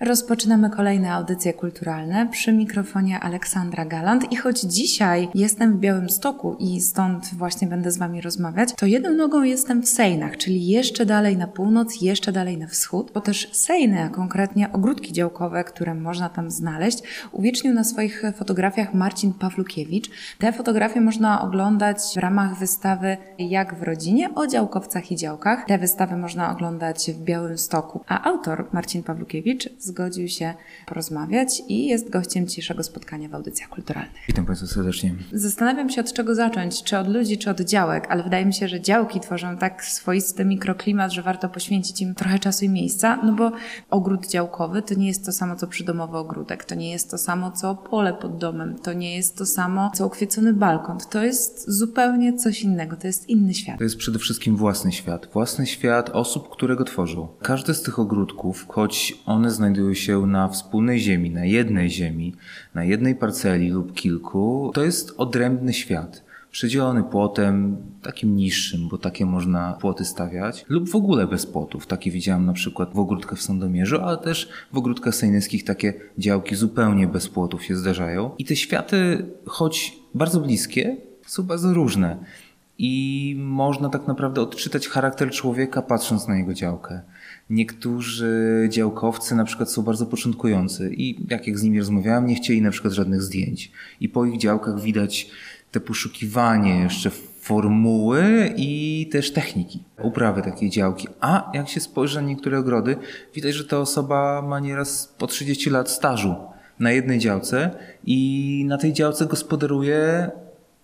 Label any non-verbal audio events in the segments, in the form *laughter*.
Rozpoczynamy kolejne audycje kulturalne przy mikrofonie Aleksandra Galant i choć dzisiaj jestem w Białymstoku i stąd właśnie będę z Wami rozmawiać, to jedną nogą jestem w Sejnach, czyli jeszcze dalej na północ, jeszcze dalej na wschód, bo też Sejny, a konkretnie ogródki działkowe, które można tam znaleźć, uwiecznił na swoich fotografiach Marcin Pawlukiewicz. Te fotografie można oglądać w ramach wystawy Jak w rodzinie o działkowcach i działkach. Te wystawy można oglądać w Białymstoku, a autor Marcin Pawlukiewicz zgodził się porozmawiać i jest gościem dzisiejszego spotkania w audycjach kulturalnych. Witam Państwa serdecznie. Zastanawiam się od czego zacząć, czy od ludzi, czy od działek, ale wydaje mi się, że działki tworzą tak swoisty mikroklimat, że warto poświęcić im trochę czasu i miejsca, no bo ogród działkowy to nie jest to samo co przydomowy ogródek, to nie jest to samo co pole pod domem, to nie jest to samo co ukwiecony balkon, to jest zupełnie coś innego, to jest inny świat. To jest przede wszystkim własny świat. Własny świat osób, które go tworzą. Każdy z tych ogródków, choć one znajdują znajdują się na wspólnej ziemi, na jednej ziemi, na jednej parceli lub kilku, to jest odrębny świat. Przedzielony płotem, takim niższym, bo takie można płoty stawiać, lub w ogóle bez płotów. Takie widziałem na przykład w ogródkach w Sandomierzu, ale też w ogródkach sejnyskich takie działki zupełnie bez płotów się zdarzają. I te światy, choć bardzo bliskie, są bardzo różne. I można tak naprawdę odczytać charakter człowieka patrząc na jego działkę. Niektórzy działkowcy na przykład są bardzo początkujący i jak, jak z nimi rozmawiałem, nie chcieli na przykład żadnych zdjęć. I po ich działkach widać te poszukiwanie jeszcze formuły i też techniki uprawy takiej działki. A jak się spojrzy na niektóre ogrody, widać, że ta osoba ma nieraz po 30 lat stażu na jednej działce i na tej działce gospodaruje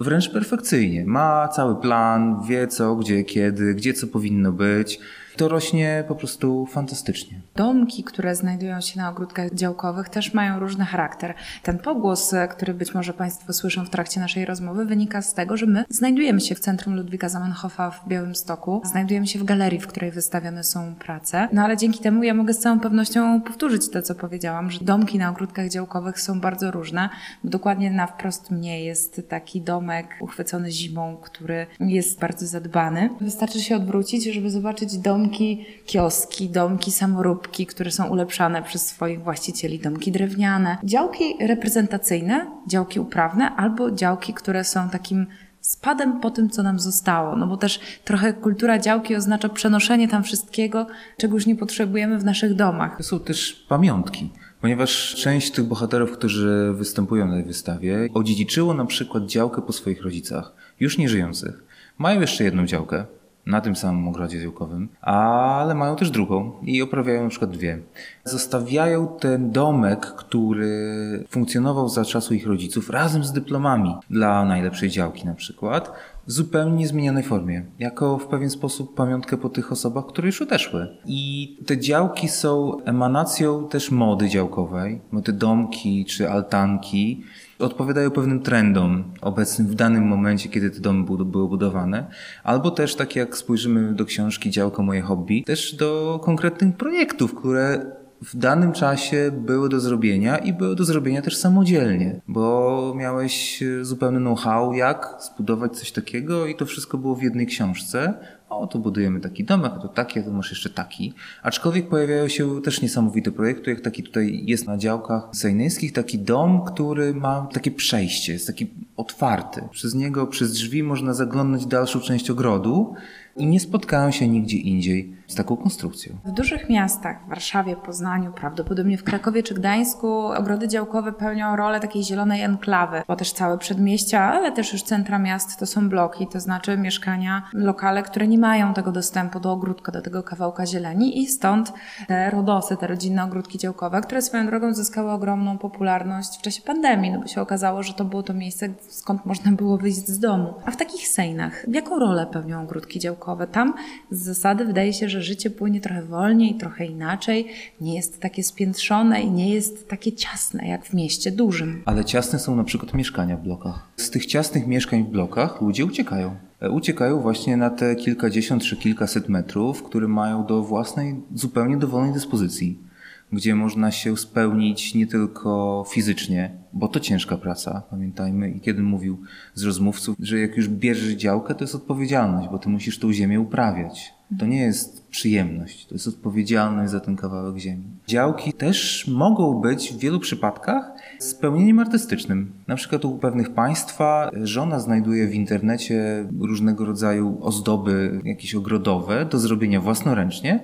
wręcz perfekcyjnie. Ma cały plan, wie co, gdzie, kiedy, gdzie co powinno być. To rośnie po prostu fantastycznie. Domki, które znajdują się na ogródkach działkowych, też mają różny charakter. Ten pogłos, który być może Państwo słyszą w trakcie naszej rozmowy, wynika z tego, że my znajdujemy się w centrum Ludwika Zamenhofa w Białymstoku. Znajdujemy się w galerii, w której wystawione są prace. No ale dzięki temu ja mogę z całą pewnością powtórzyć to, co powiedziałam, że domki na ogródkach działkowych są bardzo różne. Dokładnie na wprost mnie jest taki domek uchwycony zimą, który jest bardzo zadbany. Wystarczy się odwrócić, żeby zobaczyć dom domki, kioski, domki, samoróbki, które są ulepszane przez swoich właścicieli, domki drewniane, działki reprezentacyjne, działki uprawne albo działki, które są takim spadem po tym, co nam zostało. No bo też trochę kultura działki oznacza przenoszenie tam wszystkiego, czego już nie potrzebujemy w naszych domach. To są też pamiątki. Ponieważ część tych bohaterów, którzy występują na tej wystawie, odziedziczyło na przykład działkę po swoich rodzicach, już nie żyjących. Mają jeszcze jedną działkę, na tym samym ogrodzie działkowym, ale mają też drugą i oprawiają na przykład dwie. Zostawiają ten domek, który funkcjonował za czasu ich rodziców razem z dyplomami dla najlepszej działki na przykład, w zupełnie niezmienionej formie, jako w pewien sposób pamiątkę po tych osobach, które już odeszły. I te działki są emanacją też mody działkowej, bo te domki czy altanki odpowiadają pewnym trendom obecnym w danym momencie, kiedy te domy były budowane, albo też tak jak spojrzymy do książki Działko Moje Hobby, też do konkretnych projektów, które w danym czasie były do zrobienia i były do zrobienia też samodzielnie, bo miałeś zupełny know-how, jak zbudować coś takiego i to wszystko było w jednej książce. O, to budujemy taki domek, a to taki, a to masz jeszcze taki. Aczkolwiek pojawiają się też niesamowite projekty, jak taki tutaj jest na działkach sejnyjskich, taki dom, który ma takie przejście, jest taki otwarty. Przez niego, przez drzwi można zaglądać dalszą część ogrodu i nie spotkałem się nigdzie indziej z taką konstrukcją. W dużych miastach, w Warszawie, Poznaniu, prawdopodobnie w Krakowie czy Gdańsku, ogrody działkowe pełnią rolę takiej zielonej enklawy, bo też całe przedmieścia, ale też już centra miast to są bloki, to znaczy mieszkania, lokale, które nie mają tego dostępu do ogródka, do tego kawałka zieleni i stąd te rodosy, te rodzinne ogródki działkowe, które swoją drogą zyskały ogromną popularność w czasie pandemii, no bo się okazało, że to było to miejsce, skąd można było wyjść z domu. A w takich sejnach, jaką rolę pełnią ogródki działkowe? Tam z zasady wydaje się, że życie płynie trochę wolniej, trochę inaczej, nie jest takie spiętrzone i nie jest takie ciasne jak w mieście dużym. Ale ciasne są na przykład mieszkania w blokach. Z tych ciasnych mieszkań w blokach ludzie uciekają. E, uciekają właśnie na te kilkadziesiąt czy kilkaset metrów, które mają do własnej, zupełnie dowolnej dyspozycji gdzie można się spełnić nie tylko fizycznie, bo to ciężka praca, pamiętajmy. I kiedy mówił z rozmówców, że jak już bierzesz działkę, to jest odpowiedzialność, bo ty musisz tą ziemię uprawiać. To nie jest przyjemność, to jest odpowiedzialność za ten kawałek ziemi. Działki też mogą być w wielu przypadkach spełnieniem artystycznym. Na przykład u pewnych państwa żona znajduje w internecie różnego rodzaju ozdoby jakieś ogrodowe do zrobienia własnoręcznie,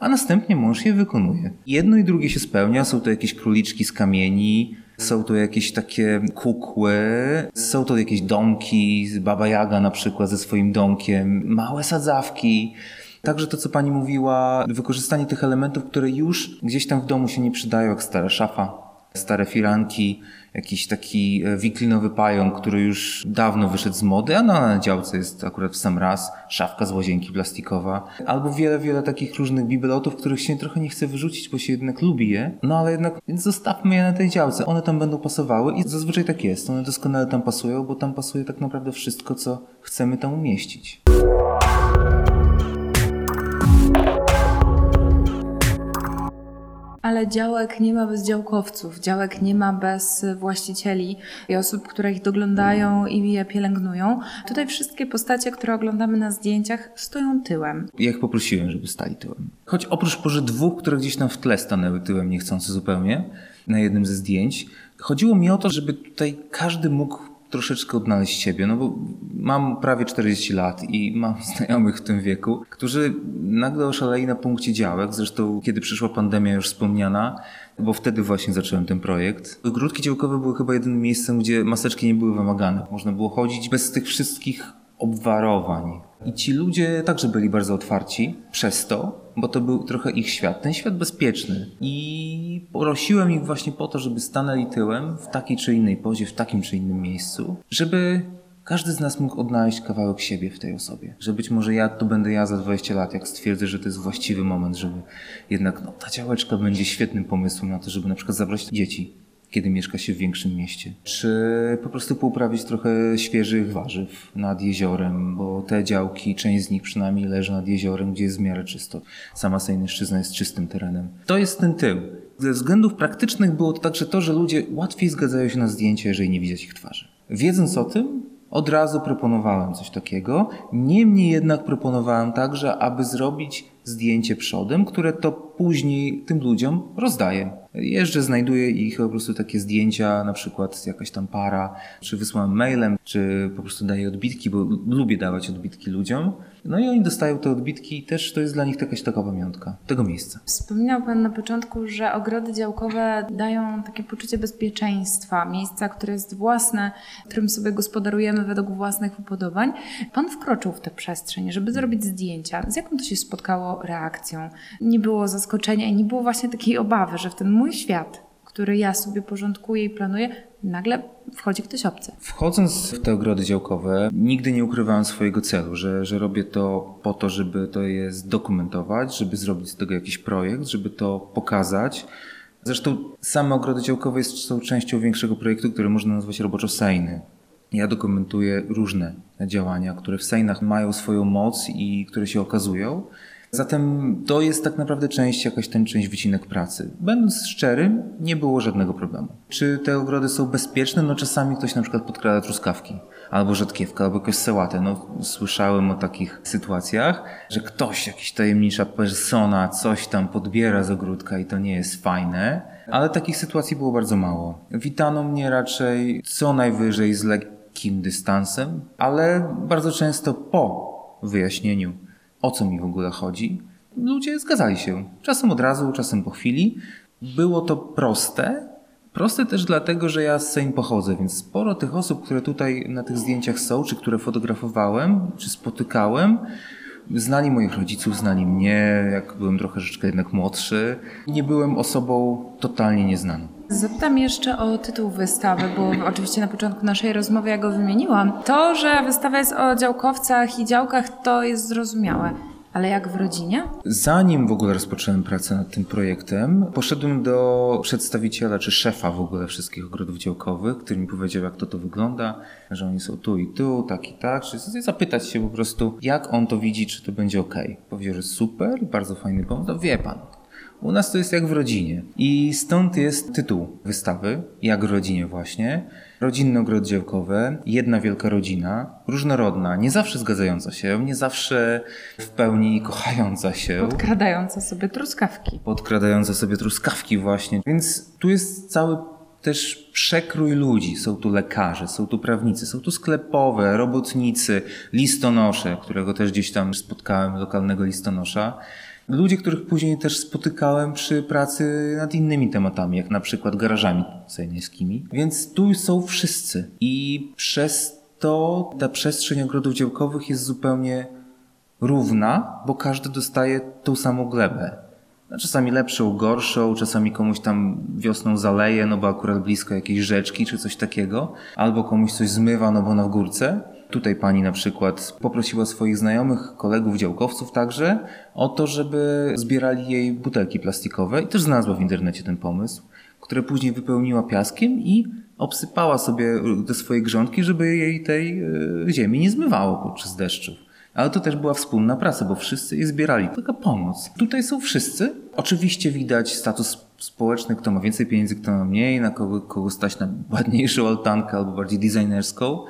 a następnie mąż je wykonuje. Jedno i drugie się spełnia, są to jakieś króliczki z kamieni, są to jakieś takie kukły, są to jakieś domki, Baba Jaga na przykład ze swoim domkiem, małe sadzawki. Także to, co pani mówiła, wykorzystanie tych elementów, które już gdzieś tam w domu się nie przydają, jak stara szafa, stare firanki, jakiś taki e, wiklinowy pająk, który już dawno wyszedł z mody, a na działce jest akurat w sam raz, szafka z łazienki plastikowa, albo wiele, wiele takich różnych bibelotów, których się trochę nie chce wyrzucić, bo się jednak lubi je, no ale jednak zostawmy je na tej działce, one tam będą pasowały i zazwyczaj tak jest, one doskonale tam pasują, bo tam pasuje tak naprawdę wszystko, co chcemy tam umieścić. Ale działek nie ma bez działkowców, działek nie ma bez właścicieli i osób, które ich doglądają i je pielęgnują. Tutaj wszystkie postacie, które oglądamy na zdjęciach, stoją tyłem. Ja ich poprosiłem, żeby stali tyłem. Choć oprócz może dwóch, które gdzieś tam w tle stanęły tyłem niechcący zupełnie, na jednym ze zdjęć, chodziło mi o to, żeby tutaj każdy mógł troszeczkę odnaleźć siebie, no bo mam prawie 40 lat i mam *laughs* znajomych w tym wieku, którzy nagle oszaleli na punkcie działek. Zresztą, kiedy przyszła pandemia już wspomniana, bo wtedy właśnie zacząłem ten projekt. Ogródki działkowe były chyba jedynym miejscem, gdzie maseczki nie były wymagane. Można było chodzić bez tych wszystkich obwarowań. I ci ludzie także byli bardzo otwarci przez to, bo to był trochę ich świat, ten świat bezpieczny. I prosiłem ich właśnie po to, żeby stanęli tyłem w takiej czy innej pozie, w takim czy innym miejscu, żeby każdy z nas mógł odnaleźć kawałek siebie w tej osobie. Że być może ja tu będę ja za 20 lat, jak stwierdzę, że to jest właściwy moment, żeby jednak no, ta działeczka będzie świetnym pomysłem na to, żeby na przykład zabrać dzieci kiedy mieszka się w większym mieście. Czy po prostu pouprawić trochę świeżych warzyw nad jeziorem, bo te działki, część z nich przynajmniej leży nad jeziorem, gdzie jest w miarę czysto. Sama Sejnyszczyzna jest czystym terenem. To jest ten tył. Ze względów praktycznych było to także to, że ludzie łatwiej zgadzają się na zdjęcia, jeżeli nie widać ich twarzy. Wiedząc o tym, od razu proponowałem coś takiego. Niemniej jednak proponowałem także, aby zrobić zdjęcie przodem, które to później tym ludziom rozdaję. Jeżdżę, znajduję ich po prostu takie zdjęcia, na przykład jakaś tam para, czy wysłałem mailem, czy po prostu daję odbitki, bo lubię dawać odbitki ludziom. No i oni dostają te odbitki i też to jest dla nich jakaś taka pamiątka tego miejsca. Wspominał Pan na początku, że ogrody działkowe dają takie poczucie bezpieczeństwa, miejsca, które jest własne, którym sobie gospodarujemy według własnych upodobań. Pan wkroczył w tę przestrzeń, żeby zrobić zdjęcia. Z jaką to się spotkało reakcją? Nie było zaskoczenia i nie było właśnie takiej obawy, że w ten mój świat, który ja sobie porządkuję i planuję, nagle wchodzi ktoś obcy. Wchodząc w te ogrody działkowe, nigdy nie ukrywałem swojego celu, że, że robię to po to, żeby to je zdokumentować, żeby zrobić z tego jakiś projekt, żeby to pokazać. Zresztą same ogrody działkowe są częścią większego projektu, który można nazwać roboczo sejny. Ja dokumentuję różne działania, które w sejnach mają swoją moc i które się okazują. Zatem to jest tak naprawdę część, jakaś ten część wycinek pracy. Będąc szczerym, nie było żadnego problemu. Czy te ogrody są bezpieczne? No czasami ktoś na przykład podkrada truskawki, albo rzodkiewkę, albo jakąś sałatę. No słyszałem o takich sytuacjach, że ktoś, jakiś tajemnicza persona coś tam podbiera z ogródka i to nie jest fajne. Ale takich sytuacji było bardzo mało. Witano mnie raczej co najwyżej z lekkim dystansem, ale bardzo często po wyjaśnieniu o co mi w ogóle chodzi, ludzie zgadzali się. Czasem od razu, czasem po chwili. Było to proste. Proste też dlatego, że ja z Sejm pochodzę, więc sporo tych osób, które tutaj na tych zdjęciach są, czy które fotografowałem, czy spotykałem, znali moich rodziców, znali mnie, jak byłem trochę troszeczkę jednak młodszy. Nie byłem osobą totalnie nieznaną. Zapytam jeszcze o tytuł wystawy, bo oczywiście na początku naszej rozmowy ja go wymieniłam. To, że wystawa jest o działkowcach i działkach, to jest zrozumiałe. Ale jak w rodzinie? Zanim w ogóle rozpocząłem pracę nad tym projektem, poszedłem do przedstawiciela czy szefa w ogóle wszystkich ogrodów działkowych, który mi powiedział, jak to to wygląda, że oni są tu i tu, tak i tak. Czy zapytać się po prostu, jak on to widzi, czy to będzie ok. Powiedział, że super, bardzo fajny pomysł. No wie pan, U nas to jest jak w rodzinie. I stąd jest tytuł wystawy, jak w rodzinie właśnie. Rodzinne ogrodziełkowe, jedna wielka rodzina, różnorodna, nie zawsze zgadzająca się, nie zawsze w pełni kochająca się. Podkradająca sobie truskawki. Podkradająca sobie truskawki właśnie. Więc tu jest cały też przekrój ludzi. Są tu lekarze, są tu prawnicy, są tu sklepowe, robotnicy, listonosze, którego też gdzieś tam spotkałem, lokalnego listonosza. Ludzie, których później też spotykałem przy pracy nad innymi tematami, jak na przykład garażami sejnieskimi. Więc tu są wszyscy. I przez to ta przestrzeń ogrodów działkowych jest zupełnie równa, bo każdy dostaje tą samą glebę. No, czasami lepszą, gorszą, czasami komuś tam wiosną zaleje, no bo akurat blisko jakiejś rzeczki czy coś takiego, albo komuś coś zmywa, no bo na górce. Tutaj pani na przykład poprosiła swoich znajomych, kolegów, działkowców także o to, żeby zbierali jej butelki plastikowe i też znalazła w internecie ten pomysł, które później wypełniła piaskiem i obsypała sobie te swoje grządki, żeby jej tej e, ziemi nie zmywało podczas deszczów. Ale to też była wspólna praca, bo wszyscy je zbierali. Taka pomoc. Tutaj są wszyscy. Oczywiście widać status społeczny, kto ma więcej pieniędzy, kto ma mniej, na kogo, kogo stać na ładniejszą altankę albo bardziej designerską.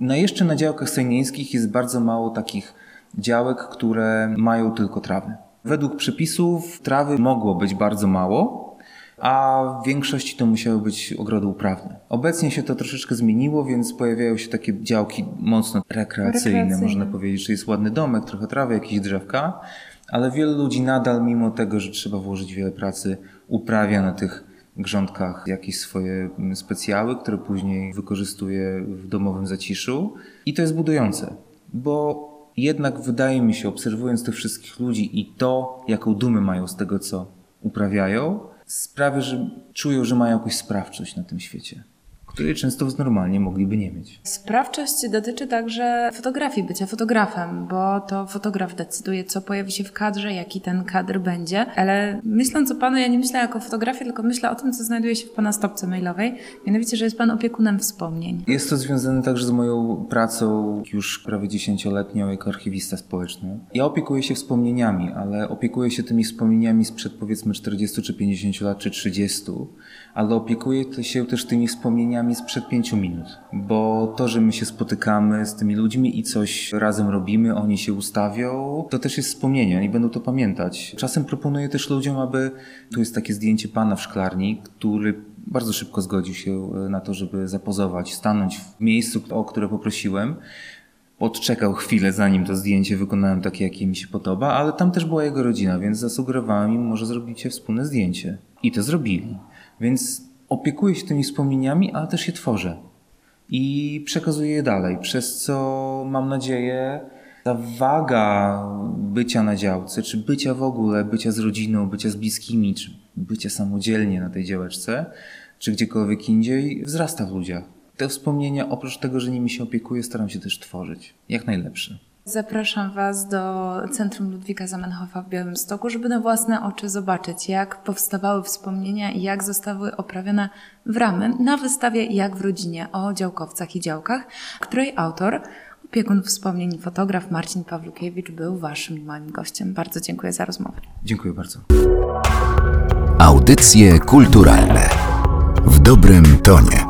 No jeszcze na działkach sejnieńskich jest bardzo mało takich działek, które mają tylko trawy. Według przepisów trawy mogło być bardzo mało, a w większości to musiały być ogrody uprawne. Obecnie się to troszeczkę zmieniło, więc pojawiają się takie działki mocno rekreacyjne, Rekreacyjne. można powiedzieć, że jest ładny domek, trochę trawy, jakieś drzewka, ale wielu ludzi nadal, mimo tego, że trzeba włożyć wiele pracy, uprawia na tych grządkach jakieś swoje specjały, które później wykorzystuje w domowym zaciszu. I to jest budujące, bo jednak wydaje mi się, obserwując tych wszystkich ludzi i to, jaką dumę mają z tego, co uprawiają, sprawia, że czują, że mają jakąś sprawczość na tym świecie, której często normalnie mogliby nie mieć. Sprawczość dotyczy także fotografii, bycia fotografem, bo to fotograf decyduje, co pojawi się w kadrze, jaki ten kadr będzie. Ale myśląc o panu, ja nie myślę jako fotografii, tylko myślę o tym, co znajduje się w pana stopce mailowej. Mianowicie, że jest pan opiekunem wspomnień. Jest to związane także z moją pracą już prawie dziesięcioletnią jako archiwista społeczny. Ja opiekuję się wspomnieniami, ale opiekuję się tymi wspomnieniami sprzed powiedzmy 40 czy 50 lat czy 30, ale opiekuję się też tymi wspomnieniami sprzed 5 minut, bo to, że my się spotykamy z tymi ludźmi i coś razem robimy, oni się ustawią, to też jest wspomnienie, oni będą to pamiętać. Czasem proponuję też ludziom, aby tu jest takie zdjęcie pana w szklarni, który bardzo szybko zgodził się e, na to, żeby zapozować, stanąć w miejscu, o które poprosiłem. Odczekał chwilę, zanim to zdjęcie wykonałem takie, jakie mi się podoba, ale tam też była jego rodzina, więc zasugerowałem im, może zrobicie wspólne zdjęcie. I to zrobili. Więc opiekuję się tymi wspomnieniami, ale też je tworzę. I przekazuję je dalej, przez co mam nadzieję, ta waga bycia na działce, czy bycia w ogóle, bycia z rodziną, bycia z bliskimi, czy bycia samodzielnie na tej działeczce, czy gdziekolwiek indziej, wzrasta w ludziach. Te wspomnienia, oprócz tego, że nimi się opiekuję, staram się też tworzyć. Jak najlepsze. Zapraszam Was do Centrum Ludwika Zamenhofa w Białymstoku, żeby na własne oczy zobaczyć, jak powstawały wspomnienia i jak zostały oprawione w ramy na wystawie Jak w rodzinie o działkowcach i działkach, której autor, opiekun wspomnień i fotograf Marcin Pawlukiewicz był Waszym i moim gościem. Bardzo dziękuję za rozmowę. Dziękuję bardzo. Audycje kulturalne w dobrym tonie.